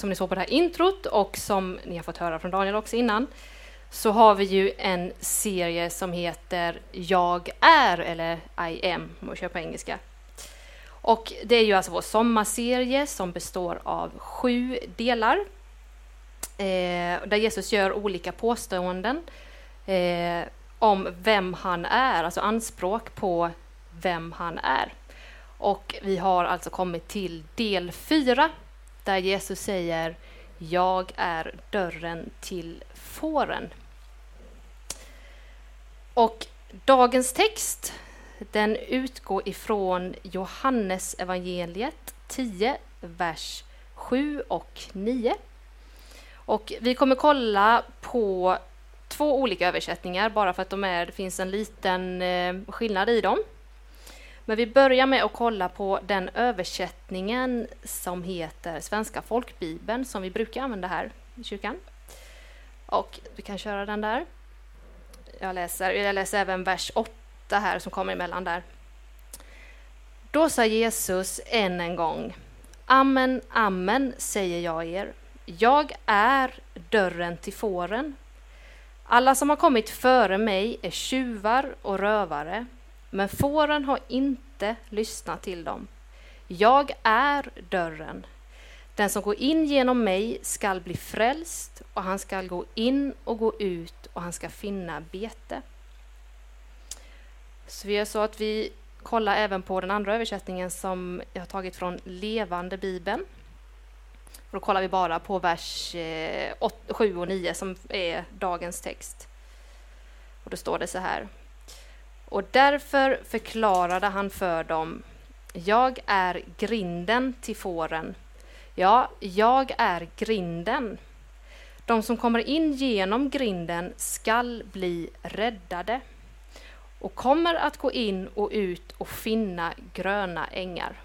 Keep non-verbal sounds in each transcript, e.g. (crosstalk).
som ni såg på det här introt och som ni har fått höra från Daniel också innan, så har vi ju en serie som heter Jag är, eller I am, om man kör på engelska. Och det är ju alltså vår sommarserie som består av sju delar. Eh, där Jesus gör olika påståenden eh, om vem han är, alltså anspråk på vem han är. Och vi har alltså kommit till del fyra där Jesus säger Jag är dörren till fåren. Och dagens text den utgår ifrån Johannes evangeliet 10, vers 7 och 9. Och vi kommer kolla på två olika översättningar bara för att de är, det finns en liten eh, skillnad i dem. Men vi börjar med att kolla på den översättningen som heter Svenska folkbibeln som vi brukar använda här i kyrkan. Och du kan köra den där. Jag läser, jag läser även vers 8 här som kommer emellan där. Då sa Jesus än en gång Amen, amen säger jag er. Jag är dörren till fåren. Alla som har kommit före mig är tjuvar och rövare, men fåren har inte inte lyssna till dem. Jag är dörren. Den som går in genom mig skall bli frälst och han skall gå in och gå ut och han ska finna bete. Så vi gör så att vi kollar även på den andra översättningen som jag har tagit från Levande Bibeln. Och Då kollar vi bara på vers eh, 7 och 9 som är dagens text. Och då står det så här. Och därför förklarade han för dem, jag är grinden till fåren. Ja, jag är grinden. De som kommer in genom grinden skall bli räddade och kommer att gå in och ut och finna gröna ängar.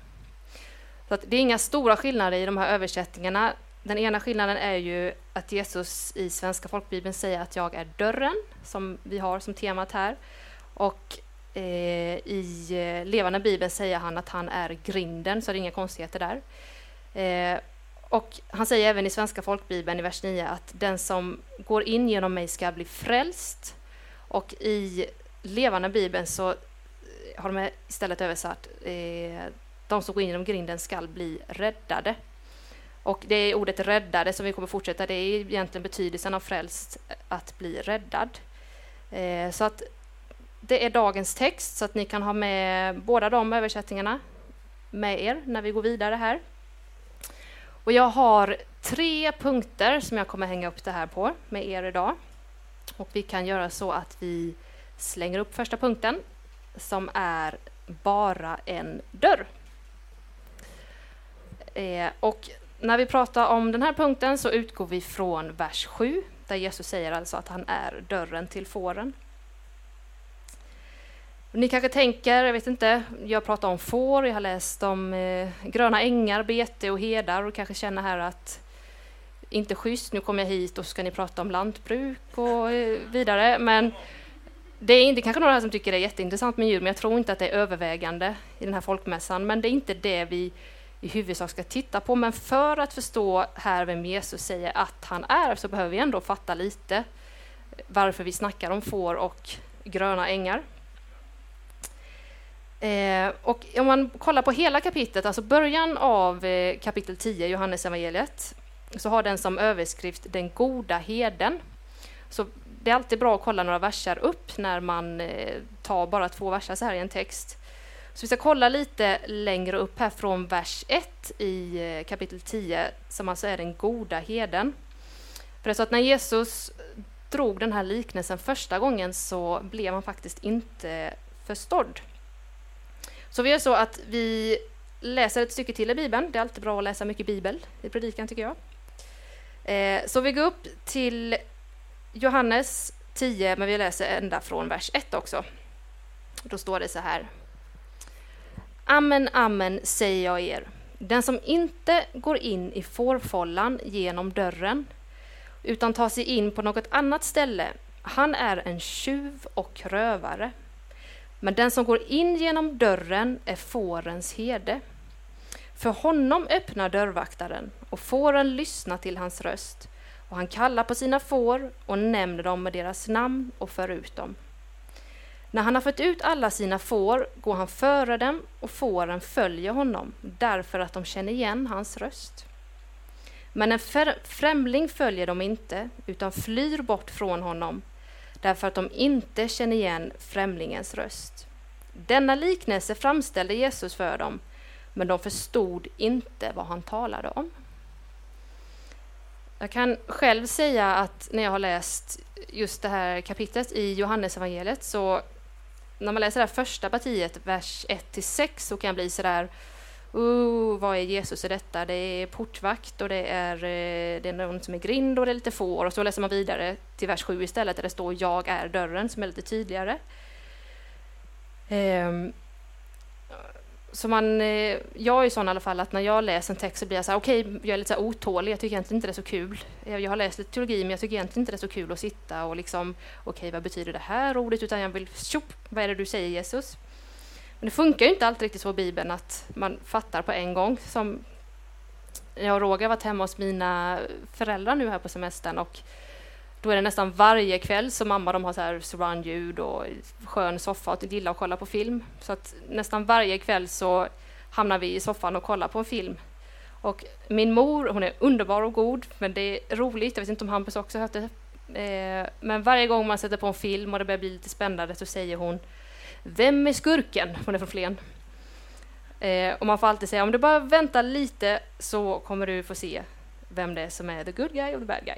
Så det är inga stora skillnader i de här översättningarna. Den ena skillnaden är ju att Jesus i Svenska folkbibeln säger att jag är dörren, som vi har som temat här. Och eh, i eh, Levande bibeln säger han att han är grinden, så det är inga konstigheter där. Eh, och han säger även i Svenska folkbibeln i vers 9 att den som går in genom mig ska bli frälst. Och i Levande bibeln så eh, har de istället översatt eh, de som går in genom grinden skall bli räddade. Och det är ordet räddade som vi kommer fortsätta, det är egentligen betydelsen av frälst, att bli räddad. Eh, så att det är dagens text, så att ni kan ha med båda de översättningarna med er när vi går vidare här. Och jag har tre punkter som jag kommer hänga upp det här på med er idag. Och vi kan göra så att vi slänger upp första punkten som är bara en dörr. Eh, och när vi pratar om den här punkten så utgår vi från vers 7 där Jesus säger alltså att han är dörren till fåren. Ni kanske tänker, jag vet inte, jag pratar om får, jag har läst om eh, gröna ängar, bete och hedar och kanske känner här att inte schysst, nu kommer jag hit och så ska ni prata om lantbruk och eh, vidare. Men det är inte kanske några här som tycker det är jätteintressant med djur, men jag tror inte att det är övervägande i den här folkmässan. Men det är inte det vi i huvudsak ska titta på. Men för att förstå här vem Jesus säger att han är så behöver vi ändå fatta lite varför vi snackar om får och gröna ängar. Eh, och om man kollar på hela kapitlet, alltså början av eh, kapitel 10, Johannes evangeliet, så har den som överskrift Den goda heden. Så det är alltid bra att kolla några verser upp när man eh, tar bara två verser så här i en text. Så vi ska kolla lite längre upp här från vers 1 i eh, kapitel 10, som alltså är den goda heden. För det är så att när Jesus eh, drog den här liknelsen första gången så blev han faktiskt inte förstådd. Så vi gör så att vi läser ett stycke till i Bibeln. Det är alltid bra att läsa mycket Bibel i predikan tycker jag. Eh, så vi går upp till Johannes 10, men vi läser ända från vers 1 också. Då står det så här. Amen, amen, säger jag er. Den som inte går in i fårfållan genom dörren, utan tar sig in på något annat ställe, han är en tjuv och rövare. Men den som går in genom dörren är fårens herde. För honom öppnar dörrvaktaren och fåren lyssnar till hans röst och han kallar på sina får och nämner dem med deras namn och för ut dem. När han har fått ut alla sina får går han före dem och fåren följer honom därför att de känner igen hans röst. Men en främling följer dem inte utan flyr bort från honom därför att de inte känner igen främlingens röst. Denna liknelse framställde Jesus för dem, men de förstod inte vad han talade om. Jag kan själv säga att när jag har läst just det här kapitlet i Johannesevangeliet så när man läser det här första partiet, vers 1-6, så kan jag bli sådär oh, vad är Jesus i detta? Det är portvakt och det är, eh, det är någon som är grind och det är lite får. Och så läser man vidare till vers 7 istället där det står Jag är dörren som är lite tydligare. Um, så man, eh, jag är sån i alla fall att när jag läser en text så blir jag så här, okej, okay, jag är lite så otålig, jag tycker egentligen inte det är så kul. Eh, jag har läst lite teologi men jag tycker egentligen inte det är så kul att sitta och liksom, okej, okay, vad betyder det här ordet? Utan jag vill, tjopp, vad är det du säger Jesus? Men det funkar ju inte alltid riktigt så i Bibeln att man fattar på en gång. Som jag och Roger har varit hemma hos mina föräldrar nu här på semestern och då är det nästan varje kväll som mamma de har så här surroundljud och skön soffa och gillar att kolla på film. Så att nästan varje kväll så hamnar vi i soffan och kollar på en film. Och min mor, hon är underbar och god, men det är roligt. Jag vet inte om Hampus också hört det. Eh, men varje gång man sätter på en film och det börjar bli lite spännande så säger hon vem är skurken? Hon är från Flen. Eh, och man får alltid säga om du bara väntar lite så kommer du få se vem det är som är the good guy och the bad guy.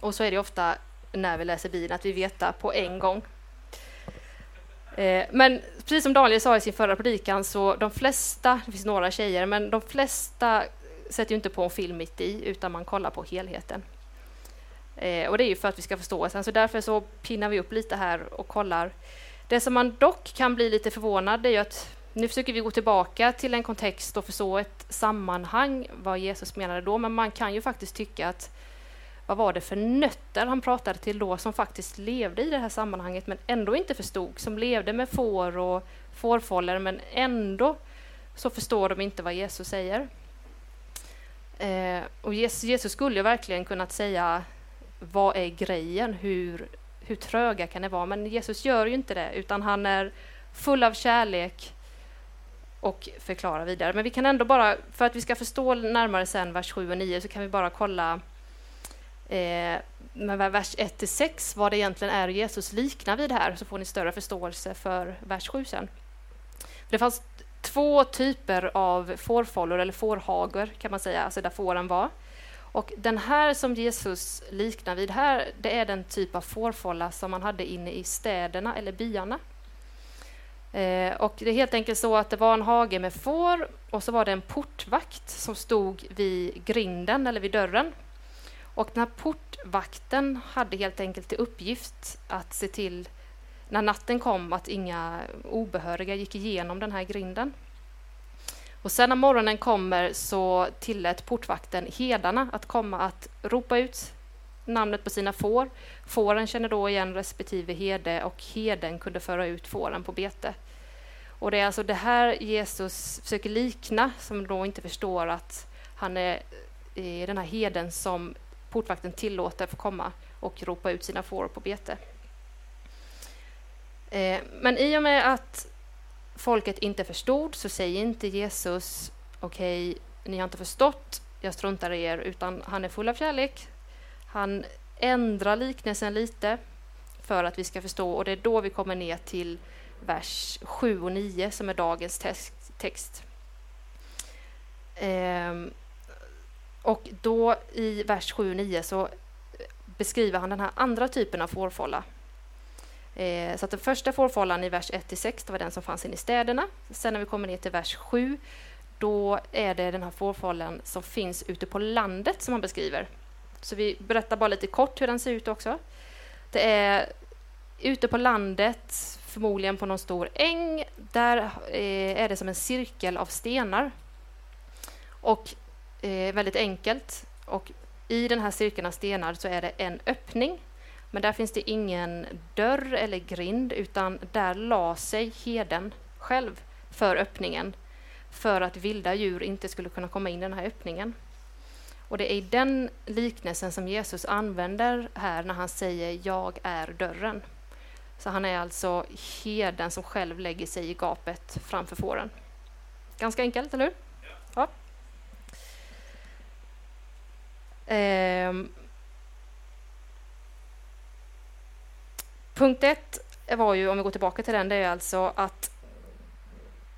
Och så är det ofta när vi läser Bibeln att vi vet det på en gång. Eh, men precis som Daniel sa i sin förra predikan så de flesta, det finns några tjejer, men de flesta sätter ju inte på en film mitt i utan man kollar på helheten. Eh, och det är ju för att vi ska förstå sen, så därför så pinnar vi upp lite här och kollar. Det som man dock kan bli lite förvånad är ju att nu försöker vi gå tillbaka till en kontext och förstå ett sammanhang vad Jesus menade då, men man kan ju faktiskt tycka att vad var det för nötter han pratade till då som faktiskt levde i det här sammanhanget men ändå inte förstod, som levde med får och fårfållor men ändå så förstår de inte vad Jesus säger. Eh, och Jesus, Jesus skulle ju verkligen kunnat säga vad är grejen, hur, hur tröga kan det vara? Men Jesus gör ju inte det, utan han är full av kärlek och förklarar vidare. Men vi kan ändå bara, för att vi ska förstå närmare sen vers 7 och 9, så kan vi bara kolla eh, med vers 1 till 6 vad det egentligen är Jesus liknar vid här, så får ni större förståelse för vers 7 sen. Det fanns två typer av fårfållor, eller fårhager kan man säga, alltså där fåren var. Och den här som Jesus liknar vid här, det är den typ av fårfålla som man hade inne i städerna eller byarna. Eh, och det är helt enkelt så att det var en hage med får och så var det en portvakt som stod vid grinden eller vid dörren och den här portvakten hade helt enkelt till uppgift att se till när natten kom att inga obehöriga gick igenom den här grinden. Och sen när morgonen kommer så tillät portvakten hedarna att komma att ropa ut namnet på sina får. Fåren känner då igen respektive herde och heden kunde föra ut fåren på bete. Och det är alltså det här Jesus försöker likna, som då inte förstår att han är eh, den här heden som portvakten tillåter få komma och ropa ut sina får på bete. Eh, men i och med att folket inte förstod så säger inte Jesus okej, okay, ni har inte förstått, jag struntar i er, utan han är full av kärlek. Han ändrar liknelsen lite för att vi ska förstå och det är då vi kommer ner till vers 7 och 9 som är dagens text. Ehm, och då i vers 7 och 9 så beskriver han den här andra typen av fårfålla. Eh, så att den första fårfållan i vers 1-6 var den som fanns inne i städerna. Sen när vi kommer ner till vers 7 då är det den här fårfållan som finns ute på landet som han beskriver. Så vi berättar bara lite kort hur den ser ut också. Det är ute på landet, förmodligen på någon stor äng. Där eh, är det som en cirkel av stenar. Och eh, väldigt enkelt. Och I den här cirkeln av stenar så är det en öppning. Men där finns det ingen dörr eller grind utan där la sig heden själv för öppningen. för att vilda djur inte skulle kunna komma in i den här öppningen. Och det är den liknelsen som Jesus använder här när han säger ”jag är dörren”. Så han är alltså herden som själv lägger sig i gapet framför fåren. Ganska enkelt, eller hur? Ja. Ehm. Punkt ett var ju, om vi går tillbaka till den, det är alltså att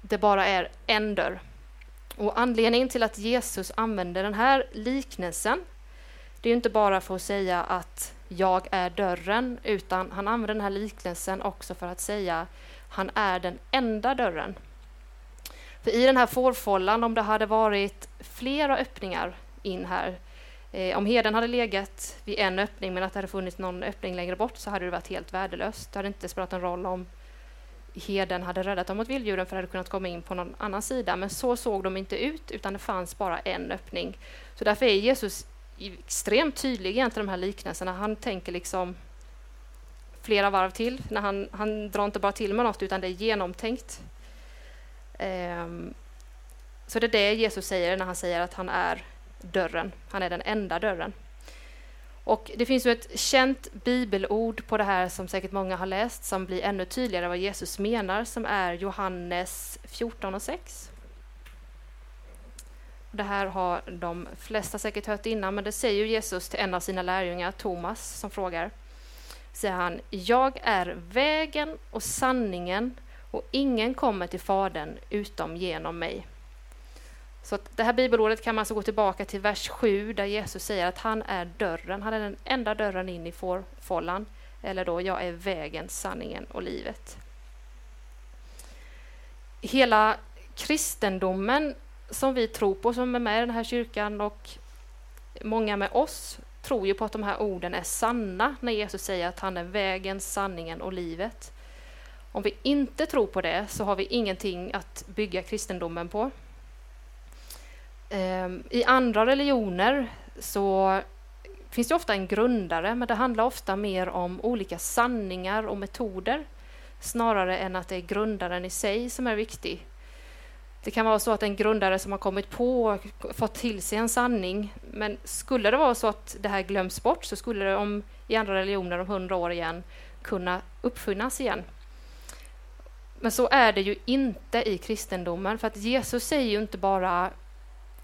det bara är en dörr. Och anledningen till att Jesus använder den här liknelsen, det är inte bara för att säga att jag är dörren, utan han använder den här liknelsen också för att säga han är den enda dörren. För i den här fårfållan, om det hade varit flera öppningar in här, Eh, om heden hade legat vid en öppning men att det hade funnits någon öppning längre bort så hade det varit helt värdelöst. Det hade inte spelat någon roll om heden hade räddat dem mot vilddjuren för det hade kunnat komma in på någon annan sida. Men så såg de inte ut, utan det fanns bara en öppning. Så därför är Jesus extremt tydlig egentligen de här liknelserna. Han tänker liksom flera varv till. När han, han drar inte bara till med något, utan det är genomtänkt. Um, så det är det Jesus säger när han säger att han är dörren. Han är den enda dörren. Och det finns ju ett känt bibelord på det här som säkert många har läst som blir ännu tydligare vad Jesus menar som är Johannes 14 och 6. Det här har de flesta säkert hört innan, men det säger Jesus till en av sina lärjungar, Thomas, som frågar. Säger han, jag är vägen och sanningen och ingen kommer till Fadern utom genom mig. Så det här bibelordet kan man alltså gå tillbaka till vers 7 där Jesus säger att han är dörren, han är den enda dörren in i fårfållan. Eller då, jag är vägen, sanningen och livet. Hela kristendomen som vi tror på, som är med i den här kyrkan och många med oss tror ju på att de här orden är sanna när Jesus säger att han är vägen, sanningen och livet. Om vi inte tror på det så har vi ingenting att bygga kristendomen på. Ehm, I andra religioner så finns det ofta en grundare, men det handlar ofta mer om olika sanningar och metoder snarare än att det är grundaren i sig som är viktig. Det kan vara så att en grundare som har kommit på och fått till sig en sanning, men skulle det vara så att det här glöms bort så skulle det om, i andra religioner om hundra år igen kunna uppfinnas igen. Men så är det ju inte i kristendomen, för att Jesus säger ju inte bara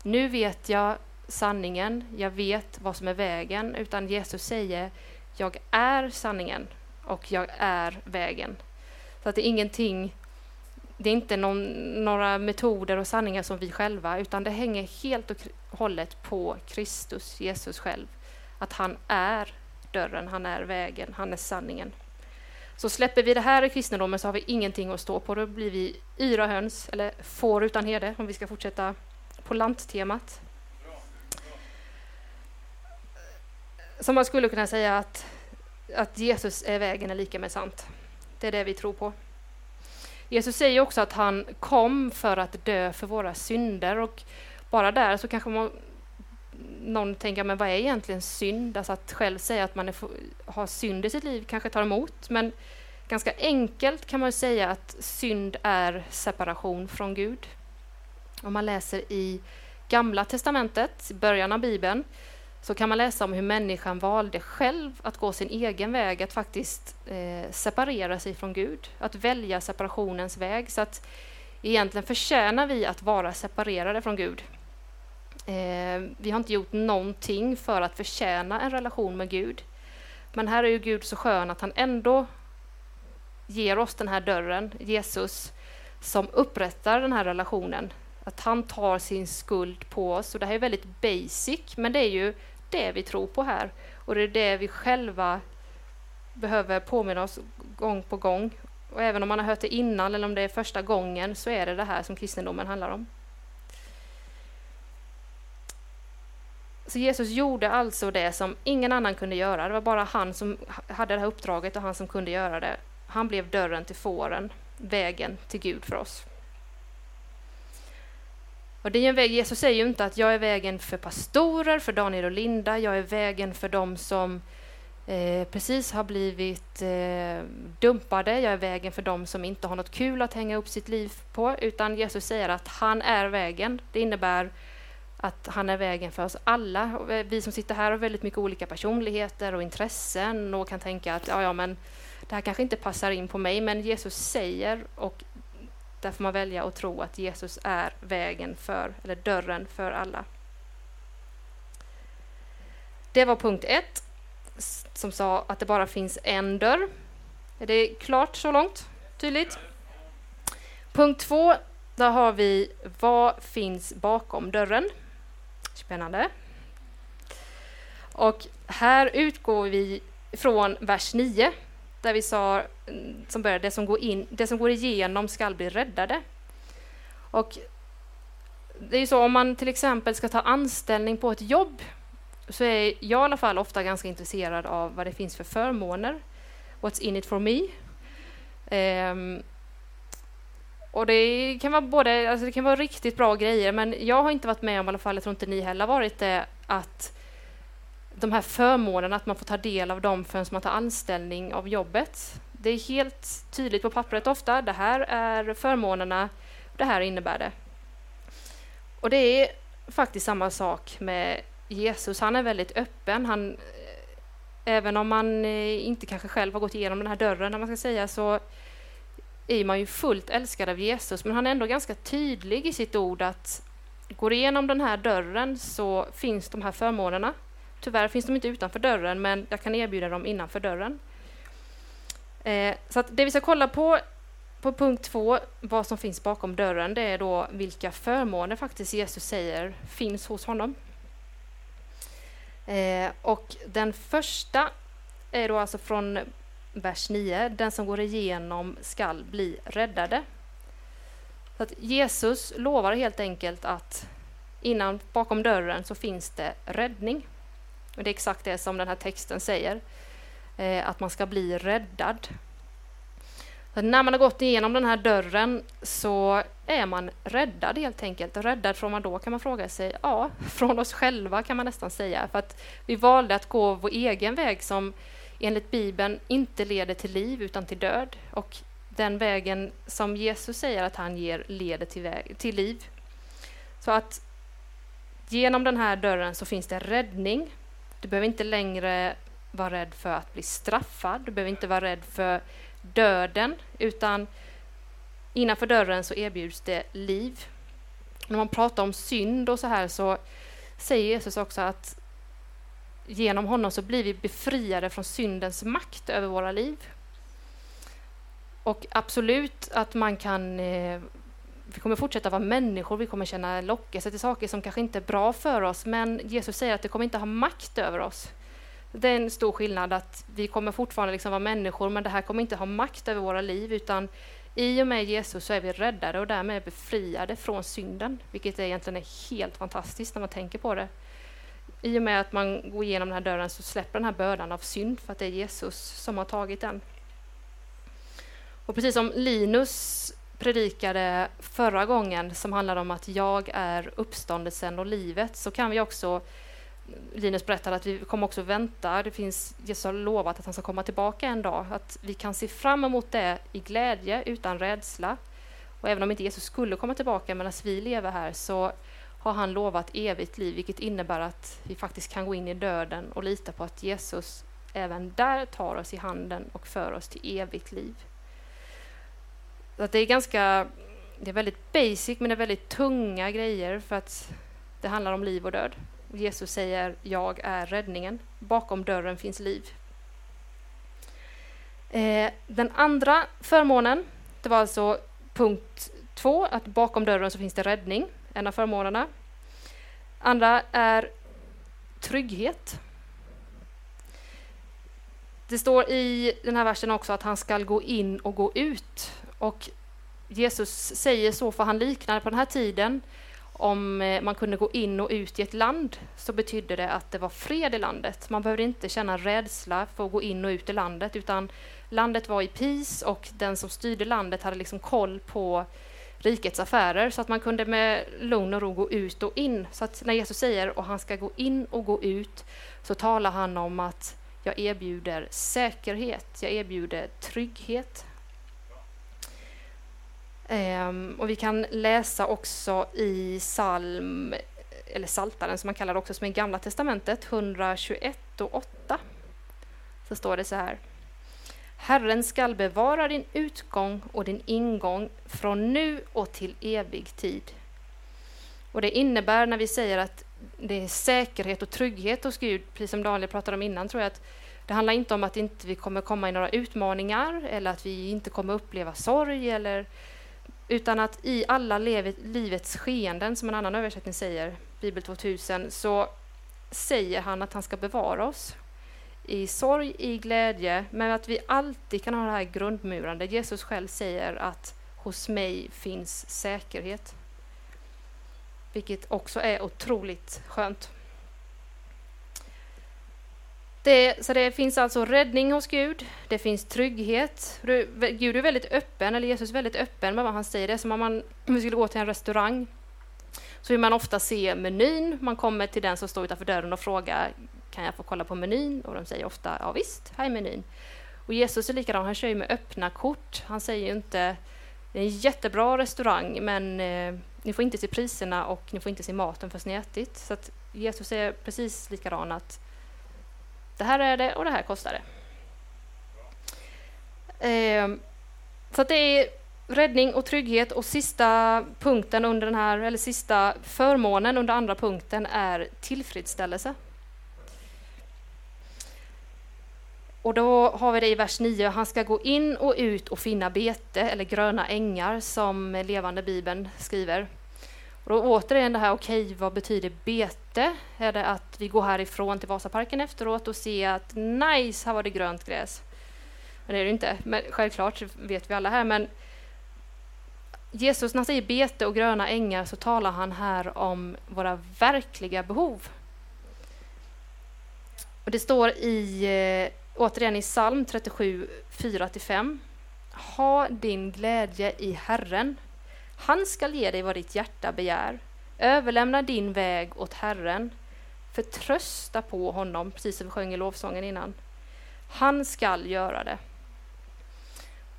nu vet jag sanningen, jag vet vad som är vägen, utan Jesus säger jag är sanningen och jag är vägen. Så att det är ingenting, det är inte någon, några metoder och sanningar som vi själva, utan det hänger helt och hållet på Kristus, Jesus själv. Att han är dörren, han är vägen, han är sanningen. Så släpper vi det här i kristendomen så har vi ingenting att stå på, då blir vi yra höns, eller får utan herde, om vi ska fortsätta på lanttemat. Så man skulle kunna säga att, att Jesus är vägen är lika med sant. Det är det vi tror på. Jesus säger också att han kom för att dö för våra synder och bara där så kanske man, någon tänker, men vad är egentligen synd? Alltså att själv säga att man är, har synd i sitt liv kanske tar emot, men ganska enkelt kan man säga att synd är separation från Gud. Om man läser i Gamla testamentet, början av Bibeln, så kan man läsa om hur människan valde själv att gå sin egen väg, att faktiskt eh, separera sig från Gud, att välja separationens väg. Så att egentligen förtjänar vi att vara separerade från Gud. Eh, vi har inte gjort någonting för att förtjäna en relation med Gud. Men här är ju Gud så skön att han ändå ger oss den här dörren, Jesus, som upprättar den här relationen att han tar sin skuld på oss. Och det här är väldigt basic, men det är ju det vi tror på här. Och det är det vi själva behöver påminna oss gång på gång. Och även om man har hört det innan eller om det är första gången så är det det här som kristendomen handlar om. Så Jesus gjorde alltså det som ingen annan kunde göra. Det var bara han som hade det här uppdraget och han som kunde göra det. Han blev dörren till fåren, vägen till Gud för oss. Och det är en väg, Jesus säger ju inte att jag är vägen för pastorer, för Daniel och Linda, jag är vägen för dem som eh, precis har blivit eh, dumpade. Jag är vägen för dem som inte har något kul att hänga upp sitt liv på. Utan Jesus säger att han är vägen. Det innebär att han är vägen för oss alla. Vi som sitter här har väldigt mycket olika personligheter och intressen och kan tänka att ja, ja, men det här kanske inte passar in på mig, men Jesus säger och där får man välja att tro att Jesus är vägen för, eller dörren för alla. Det var punkt ett som sa att det bara finns en dörr. Är det klart så långt? Tydligt? Punkt två, där har vi vad finns bakom dörren? Spännande. Och här utgår vi från vers 9 där vi sa, som började, det som går, in, det som går igenom skall bli räddade. Och det är ju så om man till exempel ska ta anställning på ett jobb så är jag i alla fall ofta ganska intresserad av vad det finns för förmåner. What's in it for me? Um, och det kan vara både, alltså det kan vara riktigt bra grejer, men jag har inte varit med om, i alla fall, jag tror inte ni heller har varit det, att de här förmånerna, att man får ta del av dem förrän man tar anställning av jobbet. Det är helt tydligt på pappret ofta, det här är förmånerna, det här innebär det. Och det är faktiskt samma sak med Jesus, han är väldigt öppen. Han, eh, även om man eh, inte kanske själv har gått igenom den här dörren, när man ska säga, så är man ju fullt älskad av Jesus, men han är ändå ganska tydlig i sitt ord att går igenom den här dörren så finns de här förmånerna. Tyvärr finns de inte utanför dörren, men jag kan erbjuda dem innanför dörren. Eh, så att det vi ska kolla på på punkt två, vad som finns bakom dörren, det är då vilka förmåner faktiskt Jesus säger finns hos honom. Eh, och den första är då alltså från vers 9. Den som går igenom skall bli räddade. Så att Jesus lovar helt enkelt att innan bakom dörren så finns det räddning. Men det är exakt det som den här texten säger, eh, att man ska bli räddad. Så när man har gått igenom den här dörren så är man räddad helt enkelt. Räddad från vad då kan man fråga sig? Ja, (laughs) från oss själva kan man nästan säga. För att vi valde att gå vår egen väg som enligt Bibeln inte leder till liv utan till död. Och den vägen som Jesus säger att han ger leder till, väg, till liv. Så att genom den här dörren så finns det räddning. Du behöver inte längre vara rädd för att bli straffad. Du behöver inte vara rädd för döden, utan innanför dörren så erbjuds det liv. När man pratar om synd och så här så säger Jesus också att genom honom så blir vi befriade från syndens makt över våra liv. Och absolut att man kan eh, vi kommer fortsätta vara människor, vi kommer känna lockelse till saker som kanske inte är bra för oss, men Jesus säger att det kommer inte ha makt över oss. Det är en stor skillnad att vi kommer fortfarande liksom vara människor, men det här kommer inte ha makt över våra liv, utan i och med Jesus så är vi räddade och därmed befriade från synden, vilket egentligen är helt fantastiskt när man tänker på det i och med att man går igenom den här dörren så släpper den här bördan av synd för att det är Jesus som har tagit den. Och precis som Linus predikade förra gången som handlade om att jag är uppståndelsen och livet så kan vi också Linus berättade att vi kommer också vänta. Det finns, Jesus har lovat att han ska komma tillbaka en dag. Att vi kan se fram emot det i glädje utan rädsla. Och även om inte Jesus skulle komma tillbaka medan vi lever här så har han lovat evigt liv, vilket innebär att vi faktiskt kan gå in i döden och lita på att Jesus även där tar oss i handen och för oss till evigt liv. Så att det är ganska, det är väldigt basic, men det är väldigt tunga grejer för att det handlar om liv och död. Jesus säger jag är räddningen. Bakom dörren finns liv. Eh, den andra förmånen, det var alltså punkt två, att bakom dörren så finns det räddning en av förmånerna. Andra är trygghet. Det står i den här versen också att han ska gå in och gå ut. Och Jesus säger så, för han liknar på den här tiden om eh, man kunde gå in och ut i ett land så betydde det att det var fred i landet. Man behövde inte känna rädsla för att gå in och ut i landet utan landet var i peace och den som styrde landet hade liksom koll på rikets affärer så att man kunde med lugn och ro gå ut och in. Så att när Jesus säger att han ska gå in och gå ut så talar han om att Jag erbjuder säkerhet, jag erbjuder trygghet. Um, och vi kan läsa också i psalm, eller Saltaren som man kallar det också, som är Gamla Testamentet, 121 och 8. Så står det så här. Herren skall bevara din utgång och din ingång från nu och till evig tid. Och det innebär när vi säger att det är säkerhet och trygghet hos Gud, precis som Daniel pratade om innan, tror jag att det handlar inte om att inte vi kommer komma i några utmaningar eller att vi inte kommer uppleva sorg eller utan att i alla livets skeenden, som en annan översättning säger, Bibel 2000, så säger han att han ska bevara oss i sorg, i glädje, men att vi alltid kan ha det här grundmurande. Jesus själv säger att hos mig finns säkerhet. Vilket också är otroligt skönt. Det, så det finns alltså räddning hos Gud, det finns trygghet. Gud är väldigt öppen, eller Jesus är väldigt öppen med vad han säger. Det är som om man om vi skulle gå till en restaurang så vill man ofta se menyn. Man kommer till den som står utanför dörren och frågar kan jag få kolla på menyn? Och de säger ofta ja visst, här är menyn. Och Jesus är likadan, han kör ju med öppna kort. Han säger ju inte det är en jättebra restaurang men eh, ni får inte se priserna och ni får inte se maten förrän ni ätit. Så att Jesus är precis likadan att det här är det och det här kostar det. Eh, så att det är räddning och trygghet och sista punkten under den här, eller sista förmånen under andra punkten är tillfredsställelse. Och då har vi det i vers 9, han ska gå in och ut och finna bete eller gröna ängar som levande bibeln skriver. Och då återigen det här, okej, okay, vad betyder bete? Är det att vi går härifrån till Vasaparken efteråt och ser att nice, här var det grönt gräs? Men det är det inte, men självklart vet vi alla här, men Jesus, när han säger bete och gröna ängar så talar han här om våra verkliga behov. Och det står i eh, återigen i psalm 37, 4-5. Ha din glädje i Herren. Han skall ge dig vad ditt hjärta begär. Överlämna din väg åt Herren. Förtrösta på honom, precis som vi sjöng i lovsången innan. Han skall göra det.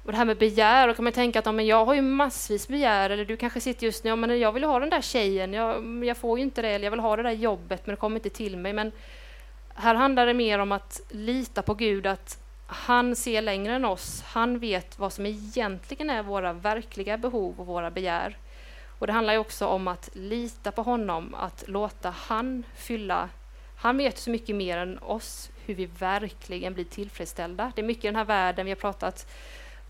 Och det här med begär, då kan man tänka att men jag har ju massvis begär, eller du kanske sitter just nu, ja, men jag vill ha den där tjejen, jag, jag får ju inte det, eller jag vill ha det där jobbet, men det kommer inte till mig. Men här handlar det mer om att lita på Gud, att han ser längre än oss. Han vet vad som egentligen är våra verkliga behov och våra begär. Och det handlar också om att lita på honom, att låta han fylla. Han vet så mycket mer än oss hur vi verkligen blir tillfredsställda. Det är mycket i den här världen, vi har pratat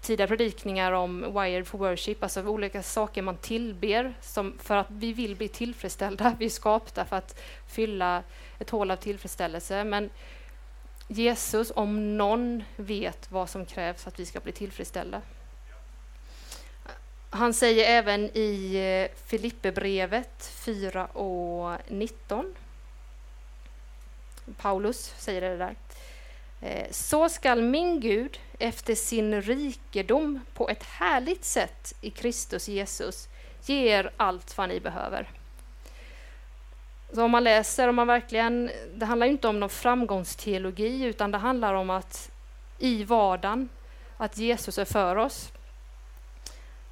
tidigare predikningar om Wired for Worship, alltså olika saker man tillber som för att vi vill bli tillfredsställda. Vi är skapta för att fylla ett hål av tillfredsställelse. Men Jesus, om någon, vet vad som krävs för att vi ska bli tillfredsställda. Han säger även i eh, Filipperbrevet 4 och 19. Paulus säger det där. Eh, Så skall min Gud efter sin rikedom på ett härligt sätt i Kristus Jesus ge er allt vad ni behöver. Så om man läser, om man verkligen, det handlar inte om någon framgångsteologi utan det handlar om att i vardagen, att Jesus är för oss.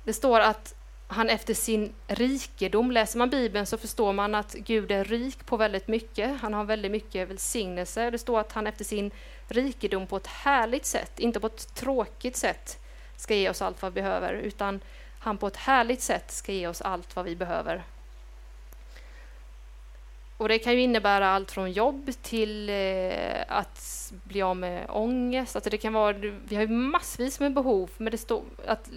Det står att han efter sin rikedom, läser man Bibeln så förstår man att Gud är rik på väldigt mycket. Han har väldigt mycket välsignelse. Det står att han efter sin rikedom på ett härligt sätt, inte på ett tråkigt sätt, ska ge oss allt vad vi behöver, utan han på ett härligt sätt ska ge oss allt vad vi behöver. Och det kan ju innebära allt från jobb till eh, att bli av med ångest. Alltså det kan vara, vi har ju massvis med behov, men det, står, att,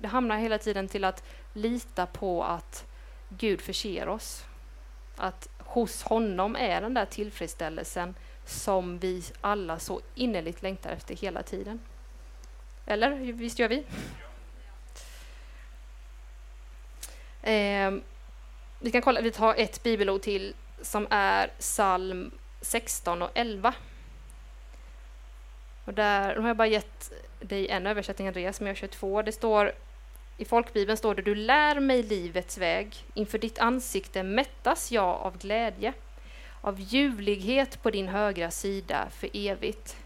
det hamnar hela tiden till att lita på att Gud förser oss. Att hos honom är den där tillfredsställelsen som vi alla så innerligt längtar efter hela tiden. Eller visst gör vi? Eh, vi kan kolla, vi tar ett bibelord till som är psalm 16 och 11. Och där, har jag bara gett dig en översättning, Andreas, men jag kör två. Det står i folkbibeln står det Du lär mig livets väg, inför ditt ansikte mättas jag av glädje. av ljuvlighet på din högra sida för evigt.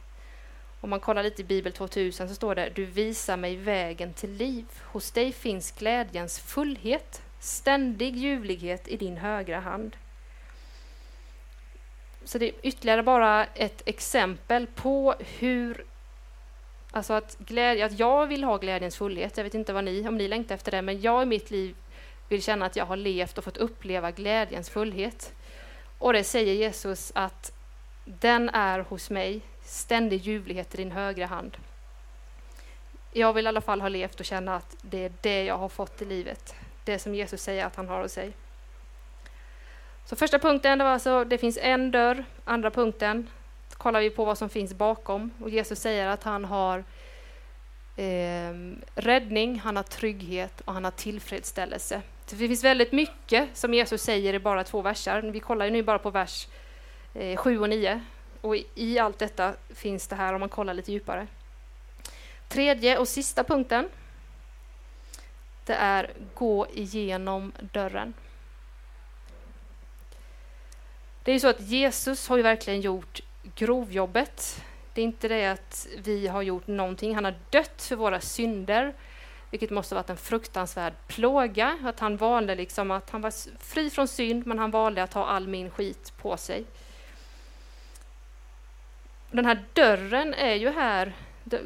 Om man kollar lite i Bibel 2000 så står det Du visar mig vägen till liv. Hos dig finns glädjens fullhet, ständig ljuvlighet i din högra hand. Så det är ytterligare bara ett exempel på hur Alltså att, glädje, att jag vill ha glädjens fullhet. Jag vet inte vad ni, om ni längtar efter det, men jag i mitt liv vill känna att jag har levt och fått uppleva glädjens fullhet. Och det säger Jesus att den är hos mig, ständig ljuvlighet i din högra hand. Jag vill i alla fall ha levt och känna att det är det jag har fått i livet. Det som Jesus säger att han har hos sig. Så första punkten, det var alltså det finns en dörr. Andra punkten, kollar vi på vad som finns bakom. Och Jesus säger att han har eh, räddning, han har trygghet och han har tillfredsställelse. Så det finns väldigt mycket som Jesus säger i bara två verser. Vi kollar ju nu bara på vers eh, 7 och 9. Och i, i allt detta finns det här om man kollar lite djupare. Tredje och sista punkten. Det är gå igenom dörren. Det är ju så att Jesus har ju verkligen gjort grovjobbet. Det är inte det att vi har gjort någonting. Han har dött för våra synder, vilket måste ha varit en fruktansvärd plåga. Att han valde liksom att han var fri från synd, men han valde att ha all min skit på sig. Den här dörren är ju här,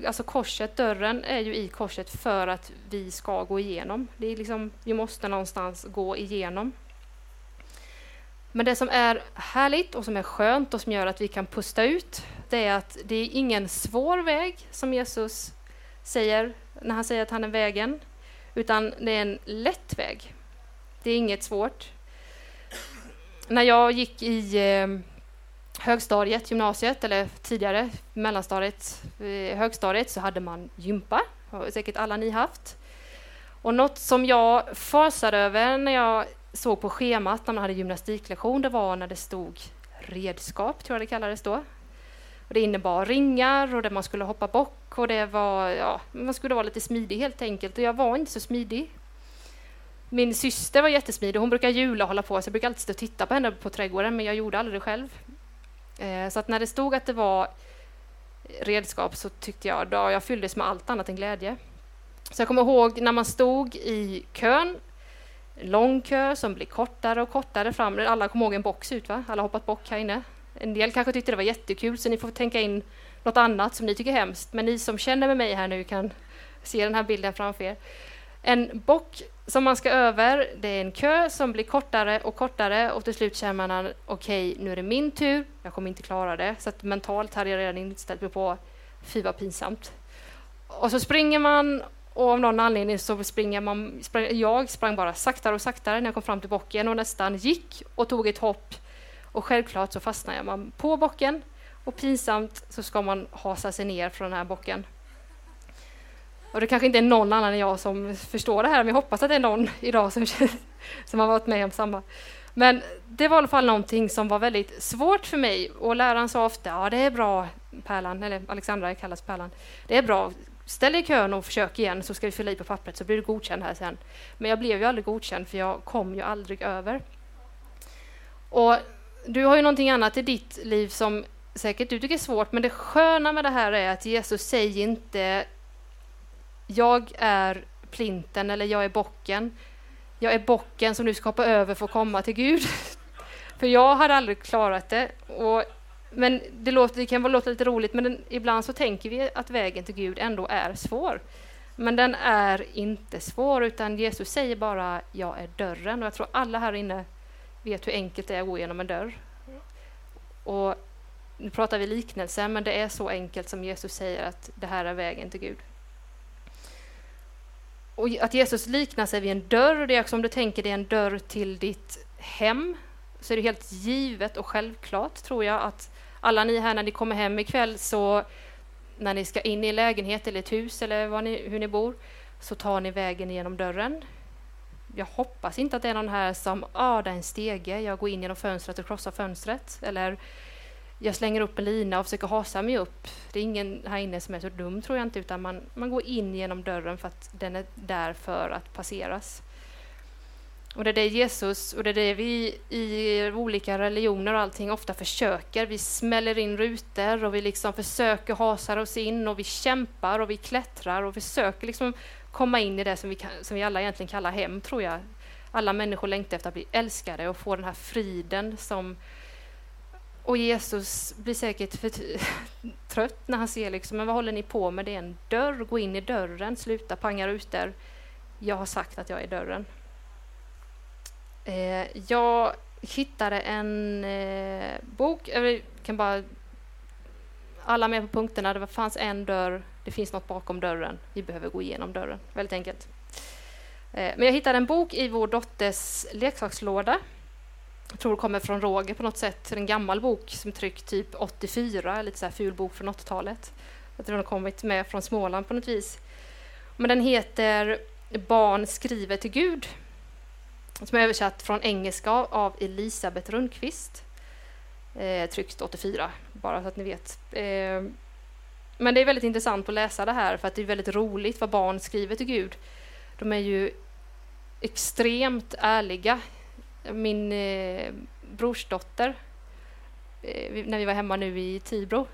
alltså korset, dörren är ju i korset för att vi ska gå igenom. Det är liksom, vi måste någonstans gå igenom. Men det som är härligt och som är skönt och som gör att vi kan pusta ut, det är att det är ingen svår väg som Jesus säger när han säger att han är vägen, utan det är en lätt väg. Det är inget svårt. När jag gick i eh, högstadiet, gymnasiet, eller tidigare mellanstadiet, eh, högstadiet, så hade man gympa, har säkert alla ni haft. Och något som jag fasade över när jag såg på schemat när man hade gymnastiklektion, det var när det stod redskap, tror jag det kallades då. Och det innebar ringar och där man skulle hoppa bock och det var, ja, man skulle vara lite smidig helt enkelt. Och jag var inte så smidig. Min syster var jättesmidig, hon brukar jula och hålla på, så jag brukar alltid stå och titta på henne på trädgården, men jag gjorde aldrig det själv. Eh, så att när det stod att det var redskap så tyckte jag, då jag fylldes med allt annat än glädje. Så jag kommer ihåg när man stod i kön lång kö som blir kortare och kortare fram. Alla kommer ihåg en box ut, va? Alla har hoppat bock här inne. En del kanske tyckte det var jättekul, så ni får tänka in något annat som ni tycker är hemskt. Men ni som känner med mig här nu kan se den här bilden framför er. En bock som man ska över, det är en kö som blir kortare och kortare och till slut känner man att okej, okay, nu är det min tur, jag kommer inte klara det. Så att mentalt hade jag redan inställt mig på, fy vad pinsamt. Och så springer man och av någon anledning så springer man, sprang, jag sprang bara saktare och saktare när jag kom fram till bocken och nästan gick och tog ett hopp. Och självklart så fastnar man på bocken och pinsamt så ska man hasa sig ner från den här bocken. Och det kanske inte är någon annan än jag som förstår det här, men jag hoppas att det är någon idag som, (laughs) som har varit med om samma. Men det var i alla fall någonting som var väldigt svårt för mig och läraren sa ofta, ja det är bra Pärlan, eller Alexandra kallas Pärlan, det är bra, ställ dig i kön och försök igen så ska vi fylla i på pappret så blir du godkänd här sen. Men jag blev ju aldrig godkänd för jag kom ju aldrig över. Och du har ju någonting annat i ditt liv som säkert du tycker är svårt, men det sköna med det här är att Jesus säger inte jag är plinten eller jag är bocken. Jag är bocken som du ska hoppa över för att komma till Gud. (laughs) för jag hade aldrig klarat det. Och men det, låter, det kan låta lite roligt, men den, ibland så tänker vi att vägen till Gud ändå är svår. Men den är inte svår, utan Jesus säger bara jag är dörren. Och jag tror alla här inne vet hur enkelt det är att gå genom en dörr. Och nu pratar vi liknelse, men det är så enkelt som Jesus säger att det här är vägen till Gud. Och att Jesus liknar sig vid en dörr, det är också om du tänker dig en dörr till ditt hem, så är det helt givet och självklart, tror jag, att alla ni här när ni kommer hem ikväll så när ni ska in i en lägenhet eller ett hus eller ni, hur ni bor så tar ni vägen genom dörren. Jag hoppas inte att det är någon här som, ah, det är en stege, jag går in genom fönstret och krossar fönstret. Eller jag slänger upp en lina och försöker hasa mig upp. Det är ingen här inne som är så dum tror jag inte, utan man, man går in genom dörren för att den är där för att passeras. Och det är det Jesus, och det är det vi i olika religioner och allting ofta försöker. Vi smäller in rutor och vi liksom försöker hasa oss in och vi kämpar och vi klättrar och försöker liksom komma in i det som vi, som vi alla egentligen kallar hem, tror jag. Alla människor längtar efter att bli älskade och få den här friden som och Jesus blir säkert för (laughs) trött när han ser liksom, men vad håller ni på med? Det är en dörr, gå in i dörren, sluta panga rutor. Jag har sagt att jag är dörren. Eh, jag hittade en eh, bok, jag kan bara alla med på punkterna, det fanns en dörr, det finns något bakom dörren, vi behöver gå igenom dörren. Väldigt enkelt. Eh, men jag hittade en bok i vår dotters leksakslåda. Jag tror det kommer från Roger på något sätt. En gammal bok som tryckt typ 84, lite så här ful bok från 80-talet. Jag tror den har kommit med från Småland på något vis. Men den heter Barn skriver till Gud. Som är översatt från engelska av Elisabeth Rundqvist. Eh, tryckt 84, bara så att ni vet. Eh, men det är väldigt intressant att läsa det här för att det är väldigt roligt vad barn skriver till Gud. De är ju extremt ärliga. Min eh, brorsdotter, eh, när vi var hemma nu i Tibro,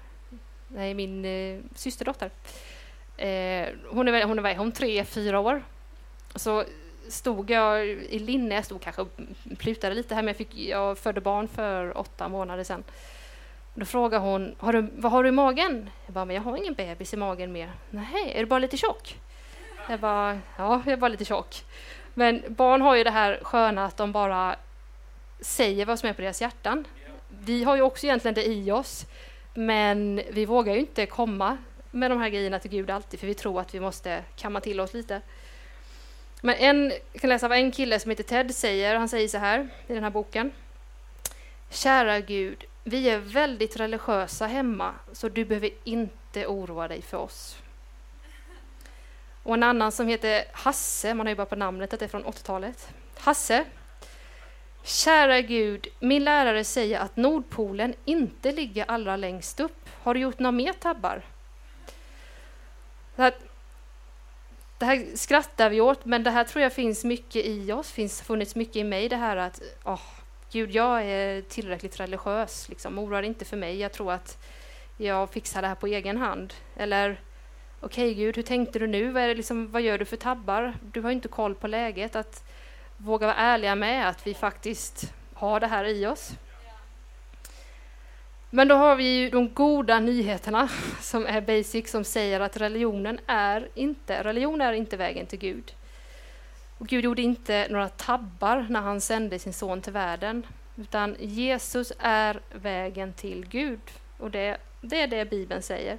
nej, min eh, systerdotter, eh, hon, är, hon, är, hon tre, fyra år. Så stod jag i linne, jag stod kanske och plutade lite här, men jag, fick, jag födde barn för åtta månader sedan. Då frågar hon, har du, vad har du i magen? Jag bara, men jag har ingen bebis i magen mer. Nej, är du bara lite tjock? Jag bara, ja, jag är bara lite tjock. Men barn har ju det här sköna att de bara säger vad som är på deras hjärtan. Vi har ju också egentligen det i oss, men vi vågar ju inte komma med de här grejerna till Gud alltid, för vi tror att vi måste kamma till oss lite. Men en, jag kan läsa vad en kille som heter Ted säger. Han säger så här i den här boken. Kära Gud, vi är väldigt religiösa hemma, så du behöver inte oroa dig för oss. Och en annan som heter Hasse, man har ju bara på namnet att det är från 80-talet. Hasse. Kära Gud, min lärare säger att Nordpolen inte ligger allra längst upp. Har du gjort några mer tabbar? Det här, det här skrattar vi åt, men det här tror jag finns mycket i oss, finns funnits mycket i mig, det här att oh, Gud, jag är tillräckligt religiös, liksom, oroa dig inte för mig, jag tror att jag fixar det här på egen hand. Eller okej okay, Gud, hur tänkte du nu? Vad, är det liksom, vad gör du för tabbar? Du har inte koll på läget. Att våga vara ärliga med att vi faktiskt har det här i oss. Men då har vi ju de goda nyheterna (laughs) som är basic som säger att religionen är inte, religion är inte vägen till Gud. Och Gud gjorde inte några tabbar när han sände sin son till världen, utan Jesus är vägen till Gud. Och det, det är det Bibeln säger.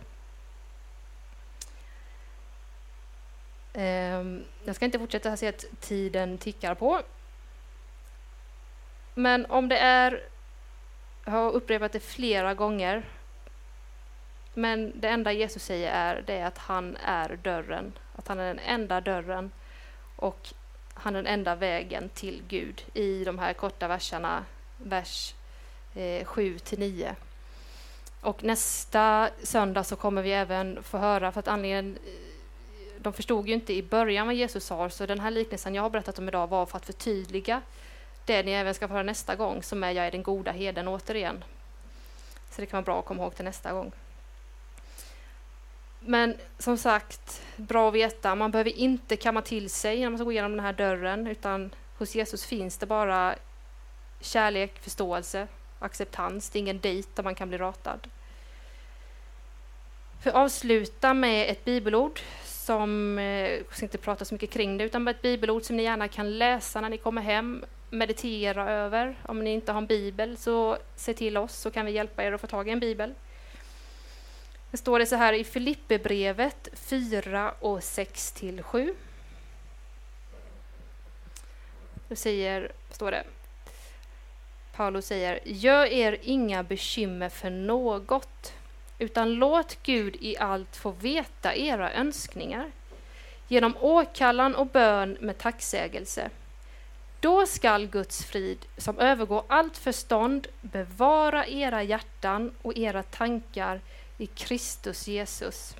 Ehm, jag ska inte fortsätta, jag ser att tiden tickar på. Men om det är jag har upprepat det flera gånger. Men det enda Jesus säger är, det är att han är dörren. Att han är den enda dörren och han är den enda vägen till Gud i de här korta verserna, vers eh, 7 till 9. Och nästa söndag så kommer vi även få höra, för att anledningen de förstod ju inte i början vad Jesus sa, så den här liknelsen jag har berättat om idag var för att förtydliga det ni även ska få höra nästa gång, som är Jag är den goda heden återigen. Så det kan vara bra att komma ihåg till nästa gång. Men som sagt, bra att veta, man behöver inte kamma till sig när man ska gå igenom den här dörren, utan hos Jesus finns det bara kärlek, förståelse, acceptans. Det är ingen dejt där man kan bli ratad. För att avsluta med ett bibelord som, eh, inte prata så mycket kring det, utan ett bibelord som ni gärna kan läsa när ni kommer hem meditera över. Om ni inte har en bibel så se till oss så kan vi hjälpa er att få tag i en bibel. Det står det så här i Filipperbrevet 4 och 6 till 7. Då säger, står det, Paulus säger, gör er inga bekymmer för något, utan låt Gud i allt få veta era önskningar genom åkallan och bön med tacksägelse. Då skall Guds frid, som övergår allt förstånd, bevara era hjärtan och era tankar i Kristus Jesus.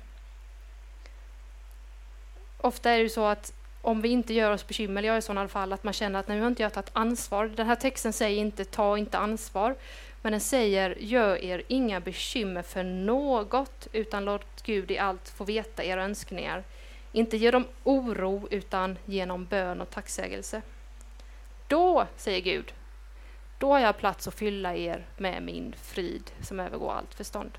Ofta är det så att om vi inte gör oss bekymmer, jag i sådana fall, att man känner att nu har inte jag tagit ansvar. Den här texten säger inte ta inte ansvar, men den säger gör er inga bekymmer för något, utan låt Gud i allt få veta era önskningar. Inte genom oro, utan genom bön och tacksägelse. Då, säger Gud, då har jag plats att fylla er med min frid som övergår allt förstånd.